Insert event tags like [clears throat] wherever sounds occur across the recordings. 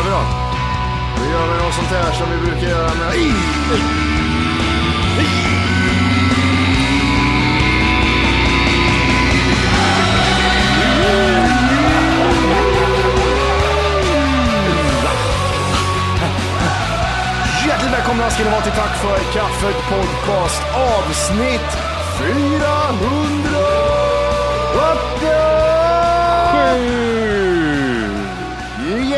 Kör vi då. Då gör vi något sånt här som vi brukar göra med... Hjärtligt välkomna ska ni vara till Tack för kaffet podcast avsnitt 400.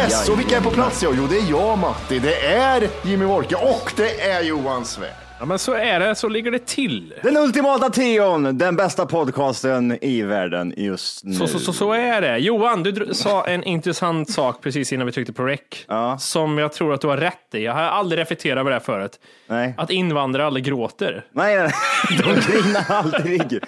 Yes, och vilka är på plats? Jo, det är jag Matti, det är Jimmy Wolke och det är Johan Svärd. Ja, men så är det. Så ligger det till. Den ultimata tion, den bästa podcasten i världen just nu. Så, så, så, så är det. Johan, du sa en intressant sak precis innan vi tryckte på rec. Ja. Som jag tror att du har rätt i. Jag har aldrig reflekterat över det här förut. Nej. Att invandrare aldrig gråter. Nej, nej, nej. [laughs] de grinar aldrig.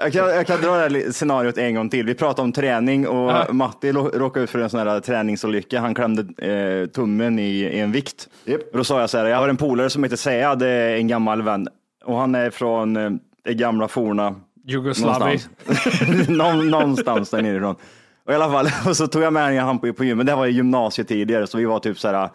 Jag kan, jag kan dra det här scenariot en gång till. Vi pratade om träning och Ja. Matti råkade ut för en sån här träningsolycka. Han klämde eh, tummen i, i en vikt. Japp. Och Då sa jag så här, jag har en polare som heter Seja, det är en gammal vän. Och han är från eh, det gamla forna Jugoslavien. Någonstans. [laughs] Någon, någonstans där nerifrån. Och i alla fall, [laughs] och så tog jag med han på, på gymmet. Det här var i gymnasiet tidigare, så vi var typ så här,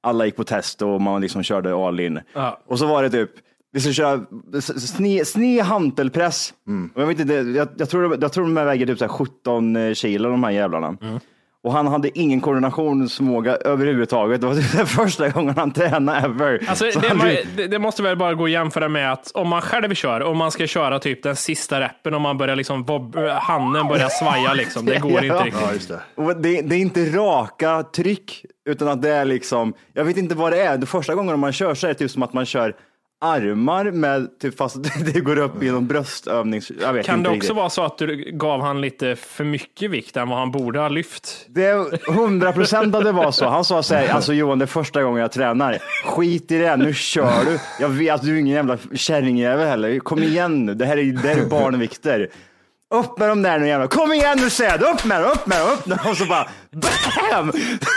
alla gick på test och man liksom körde all in. Ja. Och så var det typ, vi ska köra sne, sne hantelpress. Och jag, vet inte, jag, jag, tror, jag tror de här väger typ så här 17 kilo de här jävlarna. Och han hade ingen koordinationsförmåga överhuvudtaget. Det var typ [laughs] den första gången han tränade ever. Alltså, Så det, han- man, det, måste väl bara gå att jämföra med att om man själv kör, om man ska köra typ den sista reppen, om man börjar liksom, bob, handen börjar svaja liksom. Det går [laughs] Ja. inte riktigt. Ja, just det. Och det, det är inte raka tryck, utan att det är liksom, jag vet inte vad det är. Det första gången man kör så är det typ som att man kör armar med, typ fast [laughs] det går upp någon bröstövnings... Kan det riktigt. också vara så att du gav han lite för mycket vikt än vad han borde ha lyft? Det är hundra procent att det var så. Han sa så här, alltså Johan, det är första gången jag tränar. Skit i det, nu kör du. Jag vet att du är ingen jävla kärringjävel heller. Kom igen nu, det här är, det här är barnvikter. Upp med dem där nu jävlar. Kom igen nu säger jag, upp med dem, upp med dem, upp med dem. Och så bara BAM!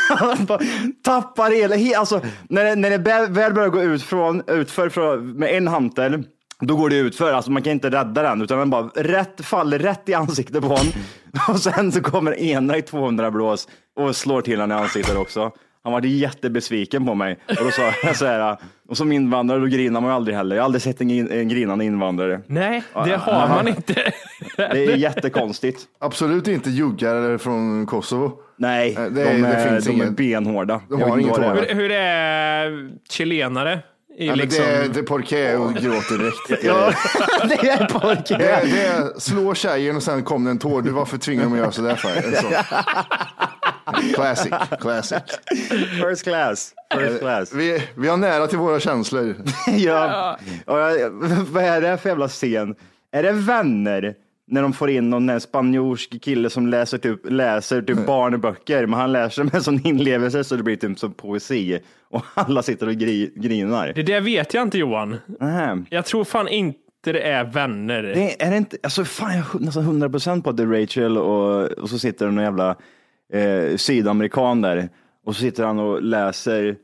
Han [laughs] bara tappar hela, alltså när det, när det väl väl börjar gå ut från, utför från, med en hantel, då går det utför. Alltså man kan inte rädda den, utan den bara rätt, faller rätt i ansiktet på honom. [laughs] Och sen så kommer ena i 200 blås och slår till honom i ansiktet också. Han var jättebesviken på mig. Och då sa jag så här, och som invandrare då grinar man ju aldrig heller. Jag har aldrig sett en, in- en grinande invandrare. Nej, det har man inte. Det är jättekonstigt. Absolut inte juggar från Kosovo. Nej, Eh, det- de det är, finns de är benhårda. De har inget det är. tålamod. Hur, hur är chilenare i Ja, liksom... det, är- det är porqué och gråter direkt. [laughs] Ja, [laughs] det är pojke. Det, det är slå tjejen och sen kom det en tår. Du varför tvingade de att göra sådär för? En sån. [laughs] Classic, classic. First class. First class. Vi, vi har nära till våra känslor. [laughs] ja. Och jag, vad är det för jävla scen? Är det vänner? När de får in någon spanjorsk kille som läser typ, läser typ barnböcker, men han läser med sån inlevelse så det blir typ som poesi. Och alla sitter och gri, grinar. Det där vet jag inte Johan. Nähä. Jag tror fan inte det är vänner. Det är, är det inte, alltså fan jag är nästan hundra procent på att det är Rachel och, och så sitter det någon jävla eh, sydamerikan där och så sitter han och läser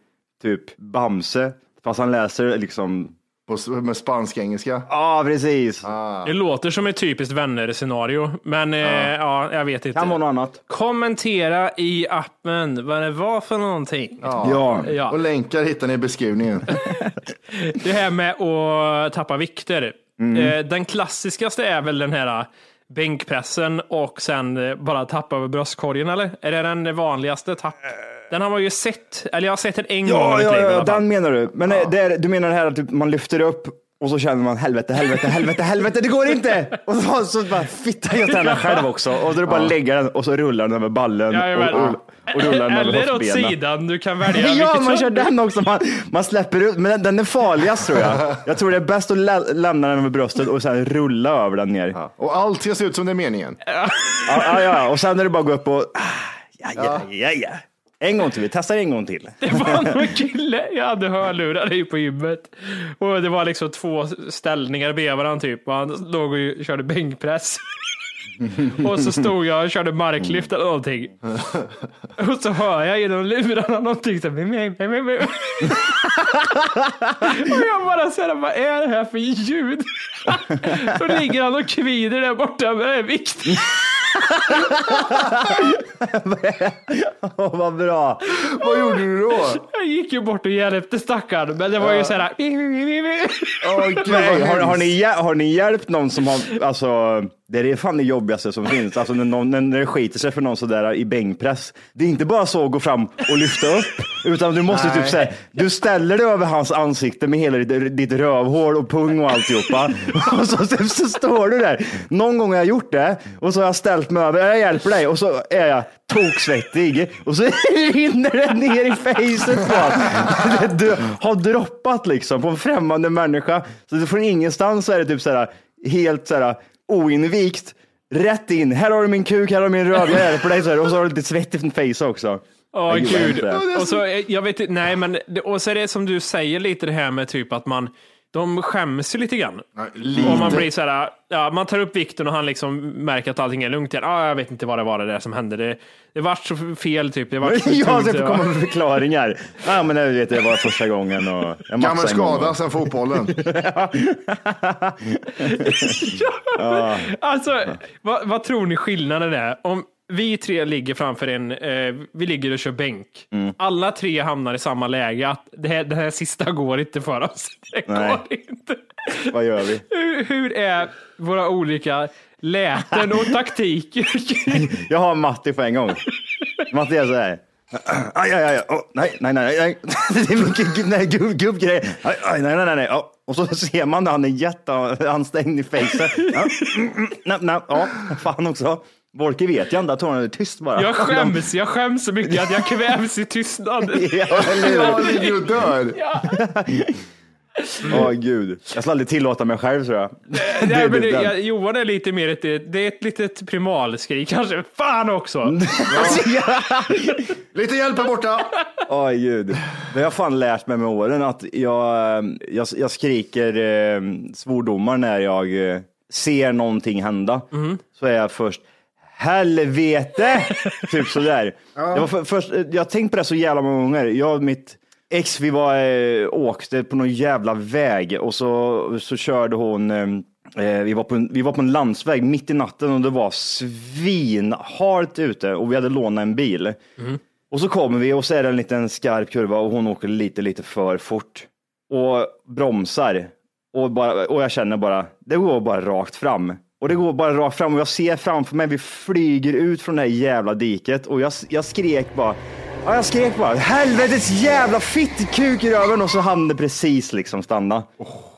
typ Bamse, fast han läser liksom, På, med spansk engelska. ja precis, Det låter som ett typiskt vänner-scenario, men ja. Eh, ja, jag vet inte. kan vara något annat. Kommentera i appen vad det var för någonting. Ja. Ja. Och länkar hittar ni i beskrivningen. [laughs] Det här med att tappa vikter. Mm. Eh, Den klassiskaste är väl den här eh, bänkpressen och sen eh, bara tappa över bröstkorgen, eller? Är det den vanligaste? Tapp? Den har man ju sett, eller jag har sett den en gång i Ja, mitt ja, liv ja, den menar du. Men eh, det är, du menar det här att typ man lyfter upp och så känner man helvete, helvete, helvete, helvete, det går inte! Och så, så bara fitta jag den själv också. Och då är det bara att lägga den och så rullar den över ballen Jajamän. och, och, och rullar den Eller åt sidan, du kan välja [laughs] Ja, vilket man kör den också. Man, man släpper ut, men den, den är farligast tror jag. Jag tror det är bäst att lä lämna den över bröstet och sen rulla över den ner. Ja, Och allt ska se ut som det är meningen. ja, ja. Och sen är det bara att gå upp och, ah, ja, ja, ja, ja. En gång till, vi testar en gång till. [laughs] Det var någon kille, jag hade hörlurar i på gymmet. Och det var liksom två ställningar bredvid varandra typ. Och han låg och körde bänkpress. [laughs] och så stod jag och körde marklyft eller någonting. Och så hör jag genom lurarna någonting så "Mim, mim, mim, mim." [laughs] Och jag bara såhär, vad är det här för ljud? Så ligger han och kvider där borta med vikten. [laughs] Åh, vad bra. Vad gjorde du då? Jag gick ju bort och hjälpte stackaren, men det var ju vad Nej, har, har, ni, har ni hjälpt någon som har, alltså, det är fan det jobbigaste som finns. Alltså när, någon, när det skiter sig för någon sådär i bänkpress. Det är inte bara så att gå fram och lyfta upp, utan du måste typ säga, du ställer dig över hans ansikte med hela ditt, ditt rövhål och pung och alltihopa. [laughs] Och så, så, så står du där. Någon gång har jag gjort det och så har jag ställt mig över, jag hjälper dig och så är jag toksvettig och så [laughs] rinner det ner i facet på honom. Du har droppat liksom på en främmande människa. Så från ingenstans så är det typ så här helt så här oinvikt. Rätt in, här har du min kuk, här har du min röv, jag hjälper dig. Så här. Och så har du lite svett i din face också. Åh gillar gud. Och så, eh, jag vet nej men, och så är det som du säger lite det här med typ att man, de skäms ju lite grann. lite. Och man blir så här, ja, man tar upp vikten och han liksom märker att allting är lugnt igen. Ah, jag vet inte vad det var det där som hände. Det, det vart så fel typ. Det vart för [laughs] Ja, tungt, det det komma med förklaringar. [laughs] Ja, men det vet jag var första gången. Och jag en gång. skada sen fotbollen. [laughs] ja, alltså, vad, vad tror ni skillnaden är? Om vi tre ligger framför en, eh, vi ligger och kör bänk. Mm. Alla tre hamnar i samma läge, att det här, det här sista går inte för oss. [laughs] Det Nej. går inte. Vad gör vi? Hur, hur är våra olika läten och taktiker? [laughs] Jag har Matti på en gång. Matti är så här. Aj, aj, aj. Oh, nej, nej, nej, nej. [laughs] Det är mycket nej, gubb, gubbgrejer. Aj, aj, nej, nej, nej, nej. Oh. Och så ser man när han är jätteansträngd i facet. Ja, mm, mm, nej, nej. Ja, fan också. Volke vet jag inte, tror han är tyst bara. Jag [laughs] skäms, jag skäms så mycket att jag kvävs i tystnad. [laughs] Ja, eller hur? Jag ligger och dör. Åh gud. Jag skulle aldrig tillåta mig själv tror jag. Nej, [laughs] men det, den. jag, Johan är lite mer ett, det är ett litet primalskrik kanske. Fan också! Lite hjälp här borta. Åh gud. Det har jag fan lärt mig med åren att jag, jag, jag skriker eh, svordomar när jag eh, ser någonting hända. Så är jag först helvete, [laughs] typ sådär. Jag, var för, först, jag har tänkt på det så jävla många gånger. Jag och mitt ex, vi var, eh, åkte på någon jävla väg och så, så körde hon eh, Eh, vi, var på en, vi var på en landsväg mitt i natten och det var svinhalt ute och vi hade lånat en bil. Och så kommer vi och så är det en liten skarp kurva och hon åker lite, lite för fort och bromsar. Och, bara, och jag känner bara, det går bara rakt fram. Och det går bara rakt fram och jag ser framför mig, vi flyger ut från det här jävla diket och jag, jag skrek bara, Ja, jag skrek bara helvetes jävla fittkuk i röven och så hann det precis liksom stanna.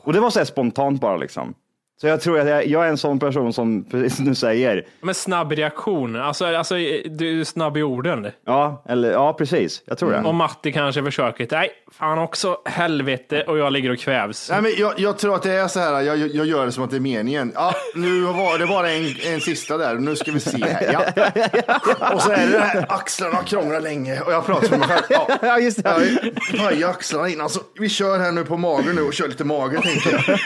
Och det var så här spontant bara liksom. Så jag tror att jag, jag är en sån person som, precis du säger, Men snabb reaktion, alltså, alltså du är snabb i orden. ja, eller, ja precis, jag tror det. Och Matti kanske försöker, nej, fan också, helvete, och jag ligger och kvävs. Nej, men jag, jag tror att det är så här, jag, jag gör det som att det är meningen. Ja, nu var det bara en, en sista där, nu ska vi se här. Ja. [laughs] Och så är det det här, axlarna krånglar länge och jag pratar med mig själv. Ja, [laughs] Ja, just det. jag axlarna innan, så vi kör här nu på magen nu och kör lite mage tänkte jag.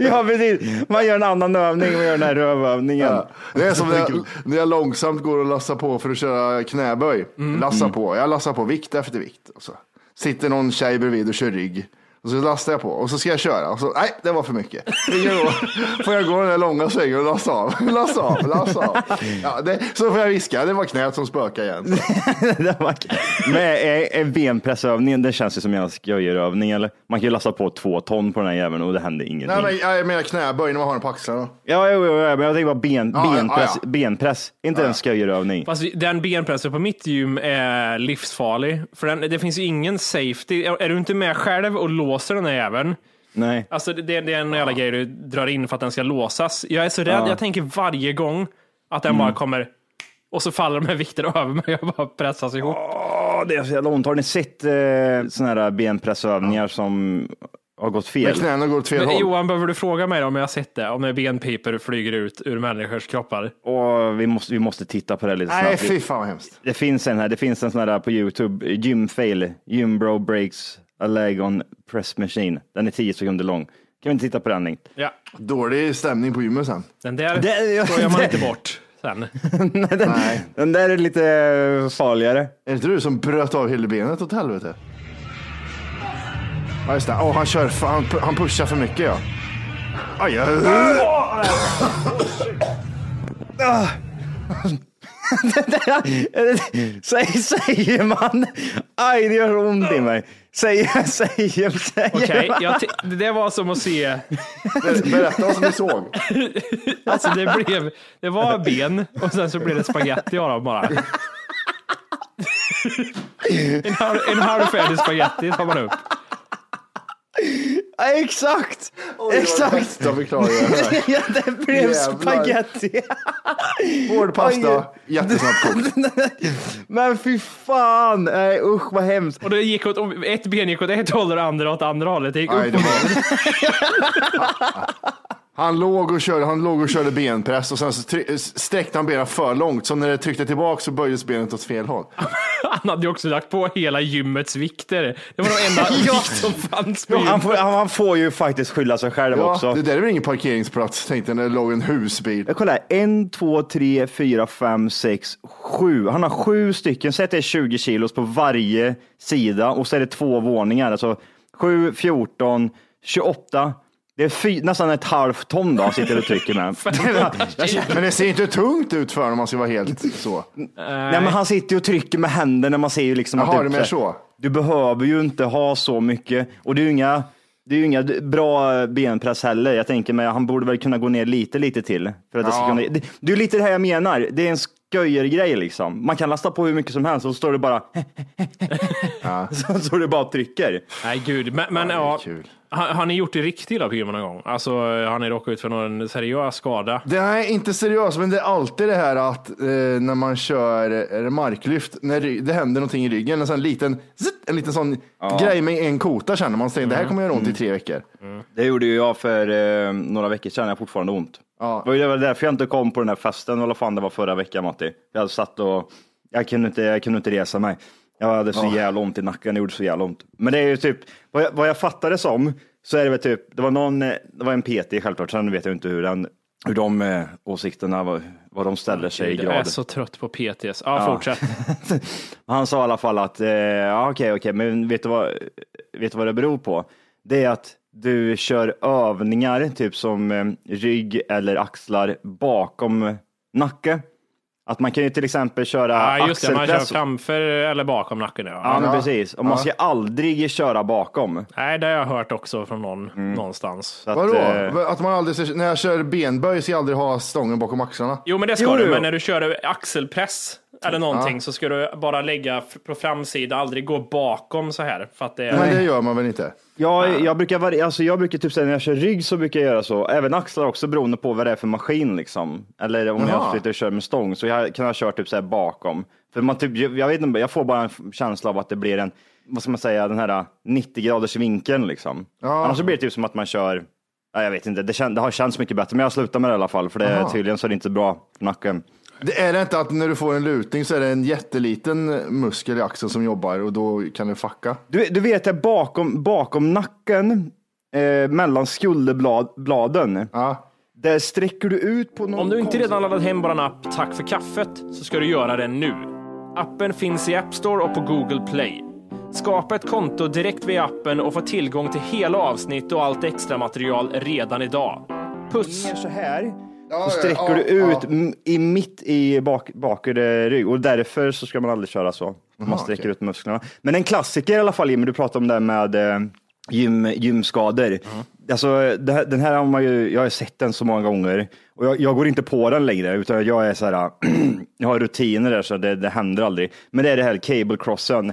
[laughs] Ja, precis. Man gör en annan övning, man gör den här rövövningen. Ja. Det är som när jag, när jag långsamt går och lassar på för att köra knäböj. Lassar på, jag lassar på vikt efter vikt. Och så sitter någon tjej bredvid och kör rygg. Och så lastar jag på och så ska jag köra. Och så, nej, det var för mycket. Får jag gå den där långa svängen och lassa av, [laughs] lassa av, lassa av. Ja, det, så får jag viska, det var knät som spökade igen. [laughs] Det var kul. Men är, är benpressövningen, det känns ju som en sköjerövning eller? Man kan ju lassa på två ton på den här jäveln och det händer ingenting. Nej, men jag menar knäböj när man har den på axlarna. Ja, jo, jo, jo, men jag tänker bara ben, ja, benpress, ja. benpress. Inte en sköjerövning. Fast den benpressen på mitt gym är livsfarlig. För den, det finns ju ingen safety. Är, du inte med själv och låser den här jäveln, Nej. alltså det, det är en jävla grej du drar in för att den ska låsas. Jag är så rädd, jag tänker varje gång att den bara kommer och så faller de här vikterna över mig och bara pressas ihop. Åh, det är så jävla ont. Har ni sett eh, sådana här benpressövningar som har gått fel? Med knäna går åt fel Men, håll. Johan, behöver du fråga mig om jag har sett det? Om när benpiper flyger ut ur människors kroppar? Och vi, måste, vi måste titta på det lite Nej, snabbt. fy fan vad hemskt. Det finns en här, det finns en sån här på Youtube, gym fail, gym bro breaks a leg on press machine. Den är 10 sekunder lång. Kan vi inte titta på den? Nick? Ja, Dålig stämning på gymmet sen. den där Det- skojar man inte [laughs] bort sen. Nej. Den där är lite eh, farligare. Är det inte du som bröt av hela benet åt helvete? Ja, just det. Åh, han kör, han, han pushar för mycket ja. Aj, aj, [laughs] [laughs] Säg, säger man? Aj, det gör ont i mig. Säger, [laughs] säger, säger Okej, t- det var som att se, Ber- Berätta vad som du såg. alltså det blev, det var ben och sen så blev det spaghetti av dem bara. En, halv, en halvfärdig spaghetti tar man upp. Ja, exakt! Exakt! Det. [laughs] Ja, det blev Jävlar. spaghetti. Hård pasta, jättesnabbt kokt. [laughs] Men fy fan! Nej, usch vad hemskt. Och det gick åt, ett ben gick åt ett håll och det andra åt andra hållet. Det gick upp och. [laughs] Han låg och körde, han låg och körde benpress och sen så try- sträckte han benen för långt. Så när det tryckte tillbaka så böjdes benet åt fel håll. [laughs] Han hade ju också lagt på hela gymmets vikter. Det var de enda [laughs] vikt som fanns på Han får, han får ju faktiskt skylla sig själv Ja, också. det där är väl ingen parkeringsplats tänkte jag när det låg en husbil. Jag kollar, här. en, två, tre, fyra, fem, sex, sju. Han har sju stycken, säg att det är 20 kilos på varje sida och så är det två våningar. Alltså 7, 14, 28. Det är fy, nästan ett halvt ton då sitter och trycker med. [laughs] [laughs] Men det ser inte tungt ut för honom om man ska vara helt så. Nej, men han sitter ju och trycker med händerna. Man ser ju liksom Jaha, att mer så. Du behöver ju inte ha så mycket och det är ju inga det är ju inga bra benpress heller. Jag tänker mig han borde väl kunna gå ner lite, lite till. För att det, ska Ja. kunna, det, det är lite det här jag menar. Det är en sköjergrej liksom. Man kan lasta på hur mycket som helst och så står det bara [laughs] så står det bara trycker. Nej gud, men, men det är ja. Har, har ni gjort det riktigt på gymmet någon gång? Alltså har ni råkat ut för någon seriös skada? Det är inte seriöst, men det är alltid det här att eh, när man kör marklyft, när det händer någonting i ryggen, en sån liten, en liten sån grej med en kota känner man sig. Det här kommer göra ont i tre veckor. Det gjorde ju jag för eh, några veckor sedan. Jag har fortfarande ont. Ja. Det var därför jag inte kom på den här festen, eller vad fan det var förra veckan Matti. Jag satt och jag kunde inte, jag kunde inte resa mig. Jag hade så jävla ont i nacken, det gjorde så jävla ont. Men det är ju typ, vad jag, vad jag fattade som, så är det väl typ, det var någon, eh, det var en PT självklart, sen vet jag inte hur den, hur de eh, åsikterna, vad, vad de ställer sig i Jag är grad. så trött på PTS. Ja, fortsätt. [laughs] Han sa i alla fall att, eh, ja okej, okej, men vet du, vad, vet du vad det beror på? Det är att du kör övningar, typ som eh, rygg eller axlar bakom nacke. Att man kan ju till exempel köra Ja, just det. Man kör axelpress. framför eller bakom nacken. Ja. Ja, men precis. Och man ska aldrig köra bakom. Nej, det har jag hört också från någon någonstans. Så att, Vadå? eh, Att man aldrig, när jag kör benböj ska jag aldrig ha stången bakom axlarna? Jo, men det ska Jo, du. jo. Men när du kör axelpress eller någonting så ska du bara lägga på framsida, aldrig gå bakom så här. För att det är... Men det gör man väl inte? Jag, jag brukar, alltså jag brukar typ säga när jag kör rygg så brukar jag göra så. Även axlar också beroende på vad det är för maskin liksom. Eller om Jaha. jag sitter och kör med stång så jag kan jag köra typ så här bakom. För man typ, jag vet inte, jag får bara en känsla av att det blir en, vad ska man säga, den här 90 graders vinkeln liksom. Ja. Annars så blir det typ som att man kör, ja, jag vet inte, det, kän, det har känts mycket bättre, men jag slutar med det i alla fall, för det Aha. tydligen så är det inte bra för nacken. Det är det inte att när du får en lutning så är det en jätteliten muskel i axeln som jobbar och då kan det fucka? Du, du vet, det bakom, bakom nacken, eh, mellan skulderbladen, Ja. där sträcker du ut på någon Om du inte redan laddat hem vår app Tack för kaffet så ska du göra det nu. Appen finns i App Store och på Google Play. Skapa ett konto direkt via appen och få tillgång till hela avsnitt och allt extra material redan idag. Puss! ner så här, så sträcker du ut i mitt i bak, bakre rygg och därför så ska man aldrig köra så. Man sträcker okej. ut musklerna. Men en klassiker i alla fall, Jimmy, du pratade om det här med eh, gym, gymskador. Alltså, det den här har man ju, jag har sett den så många gånger och jag, jag går inte på den längre utan jag är så här, [clears throat] jag har rutiner där så det, det händer aldrig. Men det är det här cable crossen.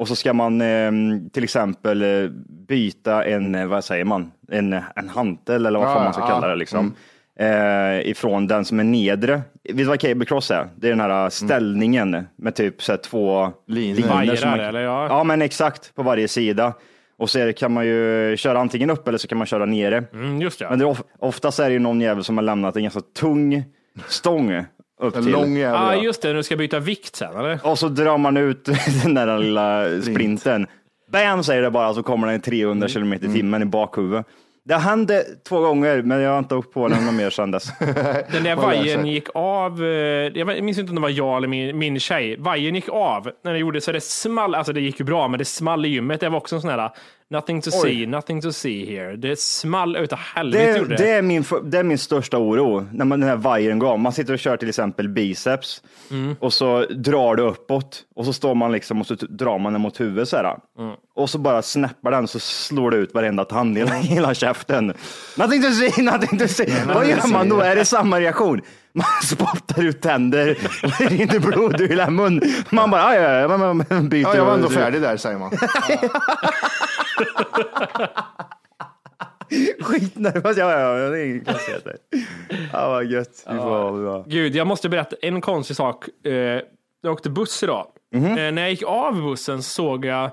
Och så ska man eh, till exempel eh, byta en, eh, vad säger man, en, en hantel eller vad Ja, fan man ska ja. kalla det liksom. Eh, ifrån den som är nedre. Vet du vad cable cross är? Det är den här ställningen med typ så här, två linor Vajrar, som man- eller ja. Ja, men exakt på varje sida. Och så kan man ju köra antingen upp eller så kan man köra nere. Mm, just det. Men det är of, oftast är det ju någon jävel som har lämnat en ganska tung stång upp En till. lång Ja, jävla. ah, just det. Du ska byta vikt sen, eller? Och så drar man ut [laughs] den där lilla sprinten. Bam säger det bara så kommer den i 300 kilometer i timmen i bakhuvudet. Det hände två gånger, men jag har inte åkt på den någon mer sedan dess. [laughs] Den där lär vajern sig. gick av. eh, Jag minns inte om det var jag eller min, min tjej. Vajern gick av när det gjorde så det small. Alltså det gick ju bra, men det small i gymmet. Det var också en sån här nothing to see, nothing to see here. Det small utav helvete Det, det, är min, det är min största oro, när man, den här vajern går av. Man sitter och kör till exempel biceps och så drar det uppåt och så står man liksom och så drar man den mot huvudet så här. Och så bara snäppar den så slår det ut varenda tand i hela, [laughs] hela käften. Nothing to see, nothing to see. Vad gör man då? Är det samma reaktion? Man [laughs] spottar ut tänder det rinner blod ur hela mun. Man bara, ja, ja, ja, man byter. Ja, jag var ändå färdig där säger man. [laughs] [laughs] Skitnervös. Ja, ja, ja, det är inga konstigheter. Ja, vad gött. Vi får, ja. Gud, jag måste berätta en konstig sak. Eh, Jag åkte buss idag. Mhm. Eh, När jag gick av bussen så såg jag,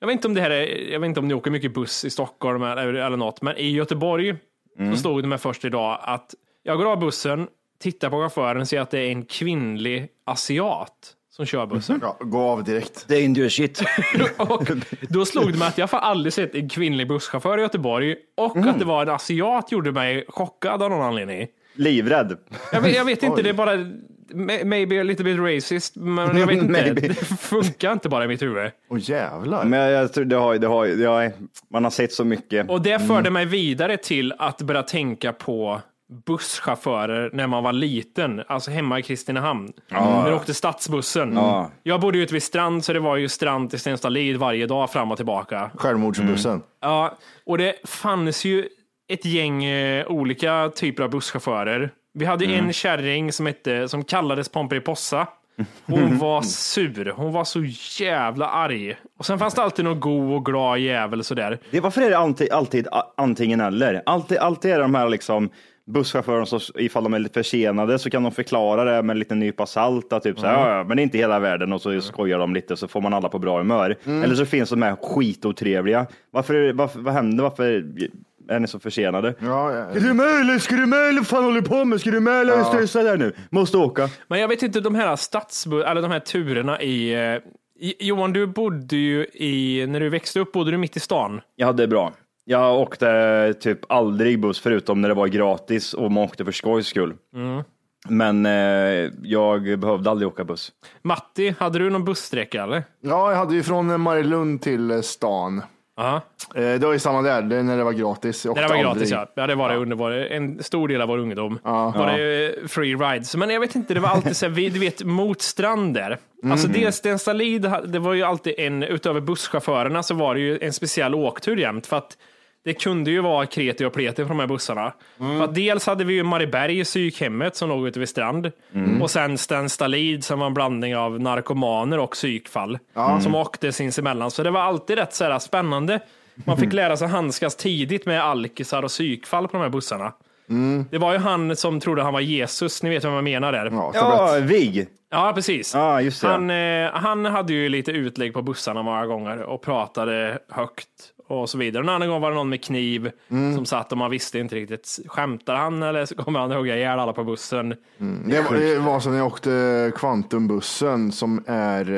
jag vet inte om det här är, jag vet inte om ni åker mycket buss i Stockholm eller, eller något, men i Göteborg Mm. så stod det med först idag att jag går av bussen, tittar på chauffören och ser att det är en kvinnlig asiat som kör bussen. Ja, gå av direkt. Det är inte shit. [laughs] Och då slog det mig att jag har aldrig sett en kvinnlig busschaufför i Göteborg och Mm. att det var en asiat gjorde mig chockad av någon anledning. Livrädd. Jag vet, jag vet inte, det är bara may- maybe a little bit racist, men jag vet [laughs] inte. Det funkar inte bara i mitt huvud. Åh jävlar. Men jag, jag tror det har, det har, ja, man har sett så mycket. Och det förde mig vidare till att börja tänka på busschaufförer när man var liten, alltså hemma i Kristinehamn. När du åkte stadsbussen. Ja. Jag bodde ute vid Strand, så det var ju Strand till Stenstalid varje dag fram och tillbaka. Självmordsbussen. Ja, och det fanns ju ett gäng eh, olika typer av busschaufförer. Vi hade en kärring som, hette, som kallades Pomperipossa. Hon [laughs] var sur. Hon var så jävla arg. Och sen fanns det alltid någon god och glad jävel sådär. Det, varför är det alltid, alltid antingen eller? Alltid, alltid är det de här liksom busschauffören, så ifall de är lite försenade så kan de förklara det med en liten nypa salt. Typ så här, Mm. "Ja, ja, men det är inte hela världen och så skojar de lite så får man alla på bra humör. Mm. Eller så finns de här skitotrevliga. Varför, varför, vad händer? Varför är ni så försenade? Ja, ja. Du med eller? Ska du med eller? Vad fan håller du på med? Ska du med eller? Jag är stressad här nu. Måste åka. Men jag vet inte, de här eller de här turerna i... eh, i- Johan, du bodde ju i, när du växte upp, bodde du mitt i stan? Ja, det är bra. Jag åkte typ aldrig buss förutom när det var gratis och man åkte för skojs skull. Mm. Men eh, jag behövde aldrig åka buss. Matti, hade du någon bussträcka eller? ja, jag hade ju från Marielund till eh, stan. Ja, Eh, Det var ju samma där, det är när det var gratis. Jag det åkte var gratis aldrig. ja. Ja, det var det under vår, en stor del av vår ungdom. Var det eh, free rides. Men jag vet inte, det var alltid så här, vi- du vet, mot stränder. Alltså dels Stenstallid, det var ju alltid en, utöver busschaufförerna så var det ju en speciell åktur jämt. För att det kunde ju vara kreti och pleti på de här bussarna. För att dels hade vi ju Marieberg, psykhemmet som låg ute vid strand. Och sen Stenstalid som var en blandning av narkomaner och psykfall. Som åkte sinsemellan. Så det var alltid rätt så här spännande. Man fick lära sig handskas tidigt med alkisar och psykfall på de här bussarna. Det var ju han som trodde han var Jesus, ni vet vad jag menar där. Ja, Ja. Vig. Ja, precis. Det. Han, eh, han hade ju lite utlägg på bussarna många gånger och pratade högt och så vidare. En annan gång var det någon med kniv Mm. som satt och man visste inte riktigt. Skämtar han eller så kommer han hugga ihjäl alla på bussen? Det var, det var som när jag åkte Kvantumbussen som är,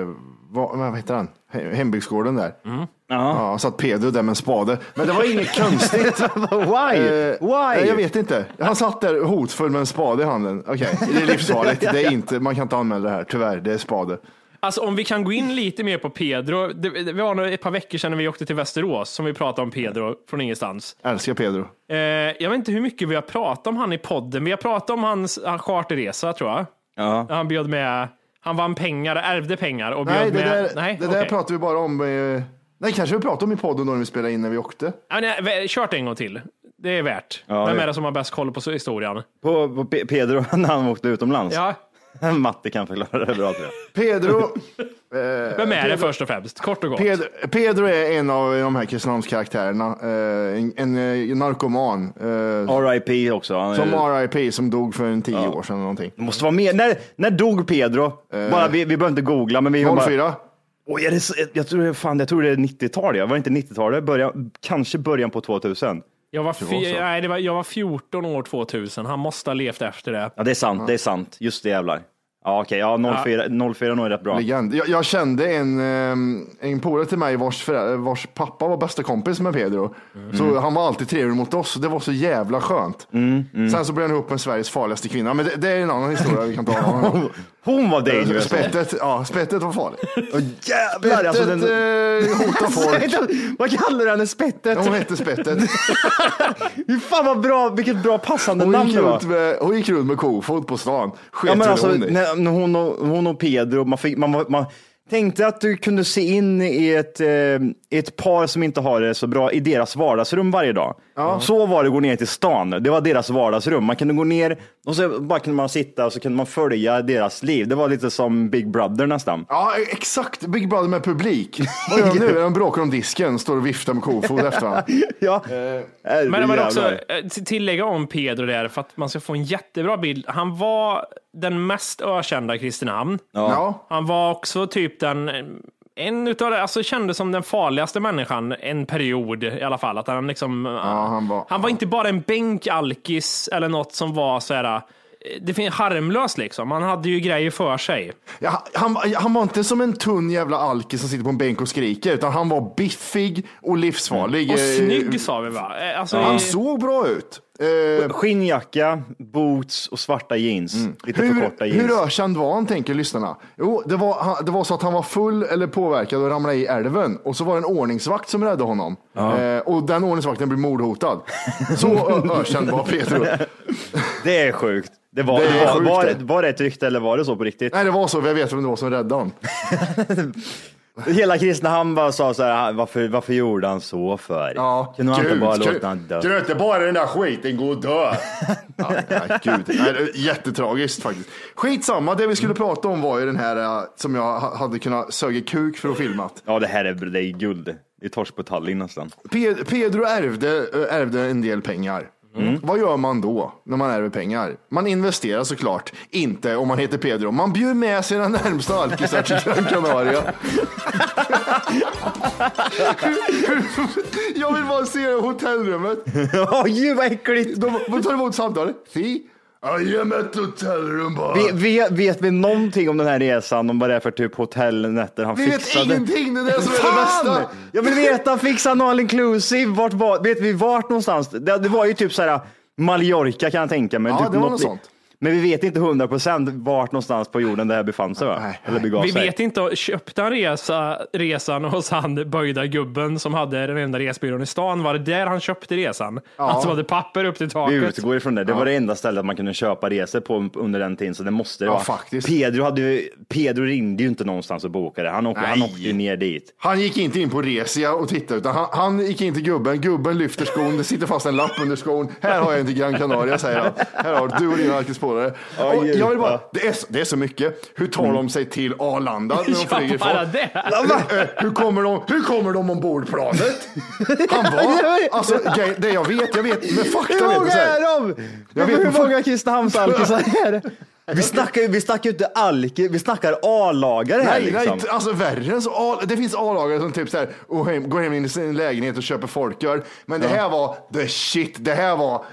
eh, vad, vad heter den? He- Hembygdsgården där. Mm. Ja, satt Pedro där med en spade. Men det var inget [laughs] konstigt. Why? Eh, Why? Jag vet inte. Han satt där hotfull med en spade i handen. Okej, det är livsfarligt. [laughs] Det är inte, man kan inte anmäla det här, tyvärr. Det är spade. Alltså om vi kan gå in lite mer på Pedro. Det, det var nog ett par veckor sedan när vi åkte till Västerås som vi pratade om Pedro från ingenstans. Älskar Pedro. Eh, jag vet inte hur mycket vi har pratat om han i podden. Vi har pratat om hans han charterresa tror jag. Ja. Han bjöd med, han vann pengar, ärvde pengar och bjöd Nej, det med. där, nej, det där okej. pratar vi bara om. Eh, nej, kanske vi pratade om i podden då när vi spelade in när vi åkte. Ja, nej, vä- kört en gång till. Det är värt. Ja, Vem det- är det som har bäst koll på historien? På, på Pe- Pedro [laughs] när han åkte utomlands. Ja, [laughs] Matte kan förklara det bra tror jag. Pedro, [laughs] vem är det först och främst? Kort och gott. Pedro, Pedro är en av de här Kristinehamnskaraktärerna. Eh, en, en eh, narkoman. Eh, R.I.P. också. Han är- som RIP som dog för en tio år sedan. eller Någonting. Det måste vara mer. När, när dog Pedro? bara, vi, vi behöver inte googla, men vi har bara... 04. Oj, är det, jag, tror, det- fan, jag tror det är 90-tal. Ja. Var det inte 90-talet? Början, kanske början på 2000. Jag var, så. nej, det var, jag var 14 år 2000. Han måste ha levt efter det. Ja, det är sant. Det är sant. Just det jävlar. Ja, okej. Ja, 04, 04 är nog rätt bra. Legend. Jag, jag kände en, eh, en polare till mig vars, vars pappa var bästa kompis med Pedro. Så han var alltid trevlig mot oss. Det var så jävla skönt. Sen så blev han ihop med Sveriges farligaste kvinna. Men det, det är en annan historia vi kan ta. [laughs] Hon var dangerous. spettet, ja, spettet var farligt. Åh, jävlar! Alltså, Spettet den... eh, hotar [laughs] folk. Vad kallar du henne? Spettet? Hon hette Spettet. [laughs] Fan vad bra, vilket bra passande Hon namn det var. runt med, hon gick runt med kofot på stan. Sket Ja, men alltså, hon i. hon, och, hon och Pedro, man, fick, man, man tänkte att du kunde se in i ett, eh, ett par som inte har det så bra i deras vardagsrum varje dag. Så var det att gå ner till stan. Det var deras vardagsrum. Man kunde gå ner och så bara kunde man sitta och så kunde man följa deras liv. Det var lite som Big Brother nästan. Ja, exakt. Big Brother med publik. Vad gör de nu? [laughs] De bråkar om disken, står och viftar med kofot efter varandra. [laughs] Ja. Men, men Herrejävlar. också eh, till- tillägga om Pedro där för att man ska få en jättebra bild. Han var den mest ökända Kristinehamn. Ja. Han var också typ den en utav det, alltså kändes som den farligaste människan en period i alla fall. Att han liksom, han var- han var inte bara en bänkalkis eller något som var så här, eh, det finns harmlös liksom. Han hade ju grejer för sig. Ja, han, han var inte som en tunn jävla alkis som sitter på en bänk och skriker, utan han var biffig och livsfarlig. Och Eh, snygg sa vi va? Eh, Alltså, Han eh, såg bra ut. Eh, Skinnjacka, boots och svarta jeans. Lite för hur, korta jeans. hur ökänd var han, tänker lyssnarna? Jo, det var, det var så att han var full eller påverkad och ramlade i älven. Och så var det en ordningsvakt som räddade honom. Eh, och den ordningsvakten blev mordhotad. Så ökänd var Pedro. [laughs] Det är sjukt. Det var, Det det var, sjukt var, det. var det ett rykte eller var det så på riktigt? Nej, det var så, för jag vet vem det var som räddade honom. [laughs] Hela Kristinehamn bara sa så här, varför, varför gjorde han så för? Kunde man inte bara låta han dö? Kan inte bara den där skiten gå och dö? [laughs] ja, nej, gud. Nej, jättetragiskt faktiskt. Skitsamma, det vi skulle prata om var ju den här eh, som jag ha- hade kunnat söga kuk för att filmat. Ja, det här är, det är guld. Det är torsk på Tallinn nästan. Pe- Pedro ärvde, eh, ärvde en del pengar. Vad gör man då när man ärver pengar? Man investerar såklart inte om man heter Pedro. Man bjuder med sina närmsta alkisar till Gran Canaria. [laughs] Jag vill bara se hotellrummet. Åh gud vad äckligt! De, de tar emot samtalet. Ja, ge mig ett hotellrum bara. Vi, vet, vet vi någonting om den här resan? Om vad det är för typ hotellnätter han Vi vet fixade? ingenting, det är det som är det bästa. Jag vill veta, fixa han all inclusive? Vart var, vet vi vart någonstans? Det, det var ju typ så här Mallorca kan jag tänka mig. Ja, typ det var något sånt. Men vi vet inte hundra procent vart någonstans på jorden det här befann sig va? Nej. Eller begav Vi sig. vet inte, köpte han resa, resan hos han böjda gubben som hade den enda resbyrån i stan? Var det där han köpte resan? Han som hade papper upp till Vi taket? utgår ifrån det. Det var det enda stället man kunde köpa resor på under den tiden, så det måste det Ja, vara. faktiskt. Pedro, hade ju, Pedro ringde ju inte någonstans och bokade. Han åkte, han åkte ju ner dit. Han gick inte in på Resia och tittade, utan han, han gick in till gubben. Gubben lyfter skon, det sitter fast en lapp under skon. Här har jag till Gran Canaria, säger han. Här har du och alkispolare. Och jag vill bara, det är, så- det är så mycket. Hur tar de sig till Arlanda när de [laughs] Ja, flyger bara ifrån? det. Hur kommer de, hur kommer de ombord planet? Han var, [laughs] alltså det jag vet, jag vet med fakta. Hur många är de? Jag vet Hur många Kristinehamnsalkisar är det? [laughs] Vi snackar, vi snackar ju inte alki, vi snackar A-lagare här Nej, liksom. nej, alltså värre än så. Det finns A-lagare som typ så här, hem, går hem in i sin lägenhet och köper folköl. Men det här var the shit. Det här var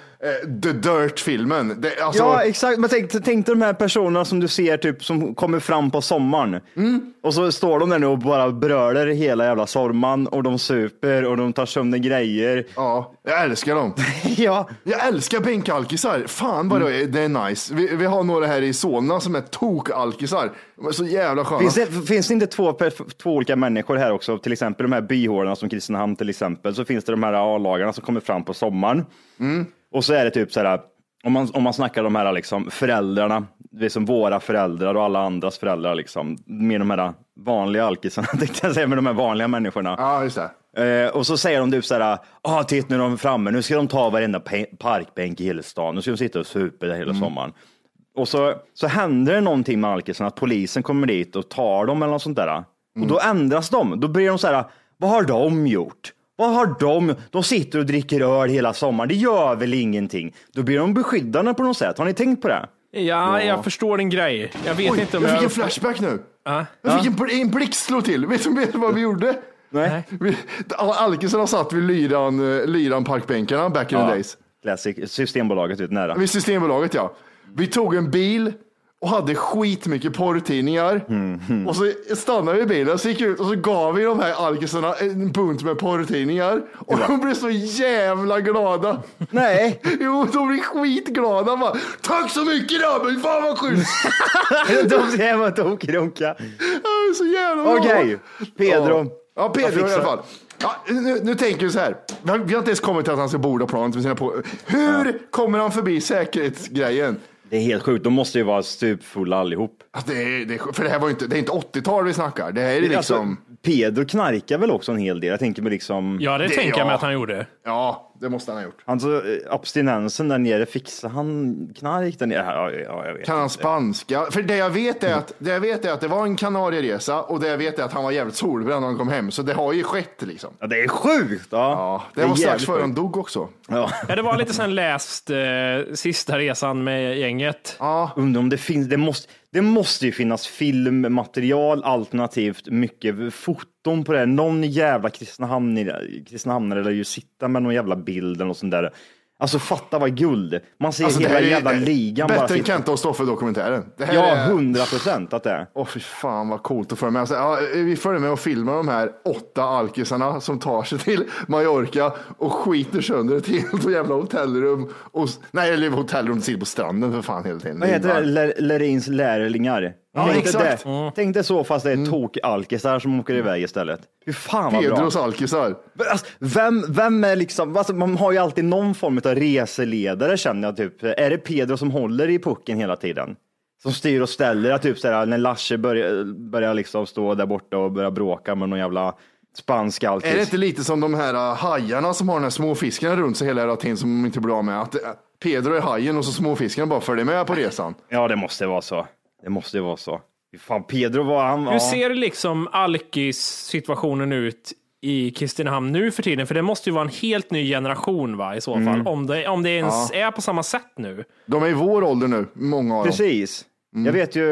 the dirt-filmen. Alltså, Ja, exakt. Men tänk, tänk dig de här personerna som du ser typ som kommer fram på sommaren. Mm. Och så står de där nu och bara bröler hela jävla sommaren och de super och de tar sönder grejer. ja, jag älskar dem. [laughs] ja, Jag älskar bänkalkisar. Fan vad är, det är nice. Vi, vi har några här i Solna som är tokalkisar. Så jävla sköna. Finns det, finns det inte två, två olika människor här också? Till exempel de här byhålorna som Kristinehamn till exempel. Så finns det de här A-lagarna som kommer fram på sommaren. Och så är det typ så här, om man, om man snackar de här liksom föräldrarna, det är som våra föräldrar och alla andras föräldrar liksom, med de här vanliga alkisarna, [laughs] tänkte jag säga, med de här vanliga människorna. Ja, just det. Eh, och så säger de typ så här, ah, titta nu är de framme, nu ska de ta varenda parkbänk i hela stan, nu ska de sitta och supa där hela sommaren. Och så, så händer det någonting med alkisarna, att polisen kommer dit och tar dem eller något sånt där. Och då ändras de, då blir de så här, vad har de gjort? Vad har de? De sitter och dricker öl hela sommaren, det gör väl ingenting? Då blir de beskyddande på något sätt, har ni tänkt på det? Ja, jag förstår din grej. Jag vet Oj, inte om jag fick jag... en flashback nu. Ja. Jag fick en, bl- en blixt slå till. Vet du vad vi gjorde? Nej. Vi, alkisarna satt vid Lyran, eh, Lyran parkbänkarna back in the days. Classic, Systembolaget ut nära. Vid Systembolaget ja. Vi tog en bil och hade skitmycket porrtidningar. Och så stannade vi i bilen och så gick ut och så gav vi de här alkisarna en bunt med porrtidningar. Och de blev så jävla glada. Nej, [laughs] Jo, de blev skitglada. Bara, Tack så mycket grabben, fan vad schysst. [laughs] de hem och tokrunka. Ja, så jävla bra. Okej, Pedro. Ja, ja Pedro i alla fall. Ja, nu, nu tänker vi så här. Vi har inte ens kommit till att han ska borda planet med sina på. Hur kommer han förbi säkerhetsgrejen? Det är helt sjukt, de måste ju vara stupfulla allihop. Alltså, det är, det är, för det här var inte, det är inte 80-tal vi snackar. Det här är liksom, Alltså, Pedro knarkar väl också en hel del. Jag tänker mig liksom, Ja, det, Det- tänker jag mig ja. att han gjorde. ja, det måste han ha gjort. alltså, eh, abstinensen där nere, fixar han knark där nere? Ja, ja, jag vet Kan han spanska? För det jag vet är att det jag vet är att det var en Kanarieresa och det jag vet är att han var jävligt solbränd när han kom hem. Så det har ju skett liksom. Ja, det är sjukt! Ja, Ja, det, var är strax före han dog också. Ja. Ja, det var lite sen läst eh, sista resan med gänget. Ja, Undrar om det finns, det måste, det måste ju finnas filmmaterial alternativt mycket foton på det. här. Någon jävla Kristinehamnare lär ju sitta med någon jävla bild eller något sånt där. Alltså fatta vad guld. Man ser alltså, hela jävla ligan bara bättre än. Kenta och Stoffe-dokumentären. Ja, hundra procent att det är. Åh fy fan vad coolt att följa med. Alltså, ja, vi följer med och filmar de här åtta alkisarna som tar sig till Mallorca och skiter sönder ett helt jävla hotellrum. Och, nej, eller hotellrum, de sitter på stranden för fan hela tiden. Vad heter det? Ler- Lerins lärlingar. Ja, Tänk dig exakt. det. Tänk dig så fast det är tokalkisar som åker iväg istället. Fy fan vad bra. Pedros alkisar. Alltså, vem, vem är liksom, alltså, man har ju alltid någon form av reseledare känner jag typ. Är det Pedro som håller i pucken hela tiden? Som styr och ställer, att typ såhär, när Lasse börjar, börjar liksom stå där borta och börjar bråka med någon jävla spansk alkis. Är det inte lite som de här uh, hajarna som har den här småfiskarna runt sig hela tiden som de inte blir av med? Att uh, Pedro är hajen och så småfiskarna bara följer med på resan. Ja, det måste vara så. Det måste ju vara så. Fan, Pedro var han... Hur ja. ser liksom alkis-situationen ut i Kristinehamn nu för tiden? För det måste ju vara en helt ny generation va, i så fall. Mm. Om, det, om det ens är på samma sätt nu. De är i vår ålder nu, många av dem. Precis. Mm. Jag vet ju,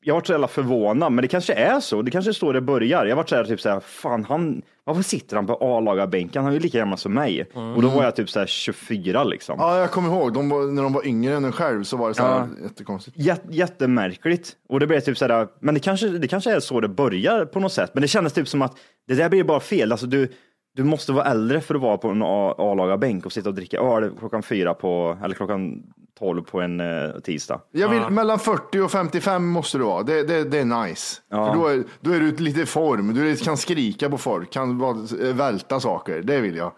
jag var så jävla förvånad, men det kanske är så. Det kanske är så det börjar. Jag var så här, typ så här, fan han, varför sitter han på A-lagarbänken? Han är ju lika gammal som mig. Och då var jag typ så här 24 liksom. Ja, jag kommer ihåg, de var, när de var yngre än en själv så var det så här Ja. jättekonstigt. Jät, jättemärkligt. Och det blev typ så här, men det kanske, det kanske är så det börjar på något sätt. Men det kändes typ som att det där blir bara fel. Alltså du, du måste vara äldre för att vara på en A-lagarbänk och sitta och dricka öl klockan fyra på, eller klockan 12 på en eh, tisdag. Jag vill, Mellan 40 och 55 måste du vara, det, det, det är nice. Ja. För då, är, då är du lite i form, du kan skrika på folk, kan vara- välta saker, det vill jag.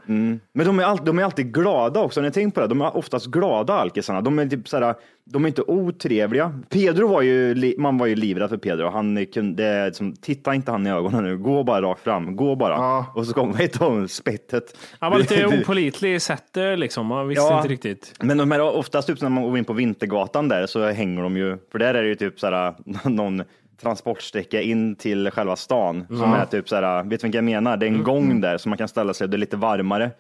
Men de är, all, de är alltid glada också. När jag tänker på det, de är oftast glada alkisarna. De är typ såhär, de är inte otrevliga. Pedro var ju, man var ju livrädd för Pedro. Han kunde, liksom, titta inte han i ögonen nu, gå bara rakt fram, gå bara. Och så kom [laughs] ett av spettet. Han var lite [laughs] opålitlig i sättet liksom. Man visste Ja. inte riktigt. Men de är oftast typ när man går in på Vintergatan där så hänger de ju, för där är det ju typ såhär [laughs] någon transportsträcka in till själva stan som Ja. är typ såhär, vet du vad jag menar? Det är en Mm. gång där som man kan ställa sig det är lite varmare.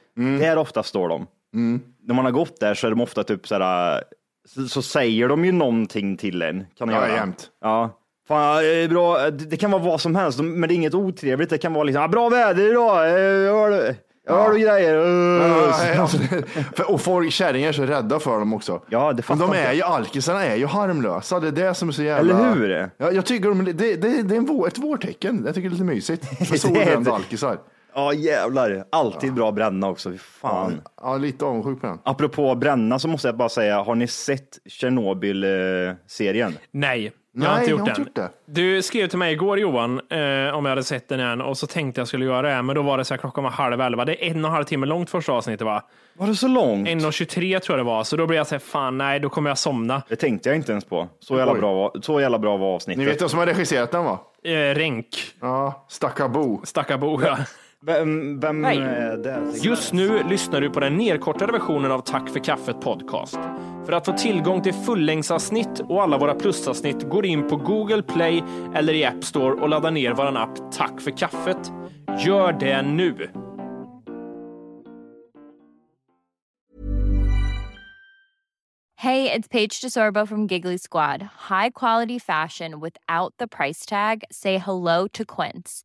Där ofta står de. Mm. När man har gått där så är de ofta typ såhär, så, så säger de ju någonting till en. Kan de Ja, göra. jämt. Ja. Fan, bra. Det kan vara vad som helst, men det är inget otrevligt. Det kan vara liksom, ah, bra väder idag, du, hör du grejer? Ja, ja, [laughs] för- och folk, kärringar är så rädda för dem också. Ja, det Men de är ju, alkisarna är ju harmlösa, det är det som är så jävla... Eller hur? Ja, jag tycker de, det, det, det är en vår, ett vårtecken, jag tycker det är lite mysigt. [laughs] För solbrända alkisar. Ja jävlar, alltid bra bränna också. Fy fan. Ja, lite avundsjuk på den. Apropå bränna så måste jag bara säga, har ni sett Tjernobyl-serien? Nej, jag har Nej, inte jag gjort har den. inte gjort Du skrev till mig igår Johan, eh, om jag hade sett den än och så tänkte jag skulle göra det, men då var det så här klockan var halv elva. Det är en och en halv timme långt första avsnittet va? Var det så långt? 1.23 tror jag det var, så då blev jag så här, fan nej, då kommer jag somna. Det tänkte jag inte ens på. Så jävla bra, var- så jävla bra var avsnittet. Ni vet vem som har regisserat den va? Eh, Renk, Ja, Stackabo. Stackabo ja. Vem, vem Nej. är det? Just nu lyssnar du på den nedkortade versionen av Tack för kaffet podcast. För att få tillgång till fullängdsavsnitt och alla våra plusavsnitt går in på Google Play eller i App Store och laddar ner vår app Tack för kaffet. Gör det nu! Hey, it's Paige DeSorbo from Giggly Squad. High quality fashion without the price tag. Say hello to Quince.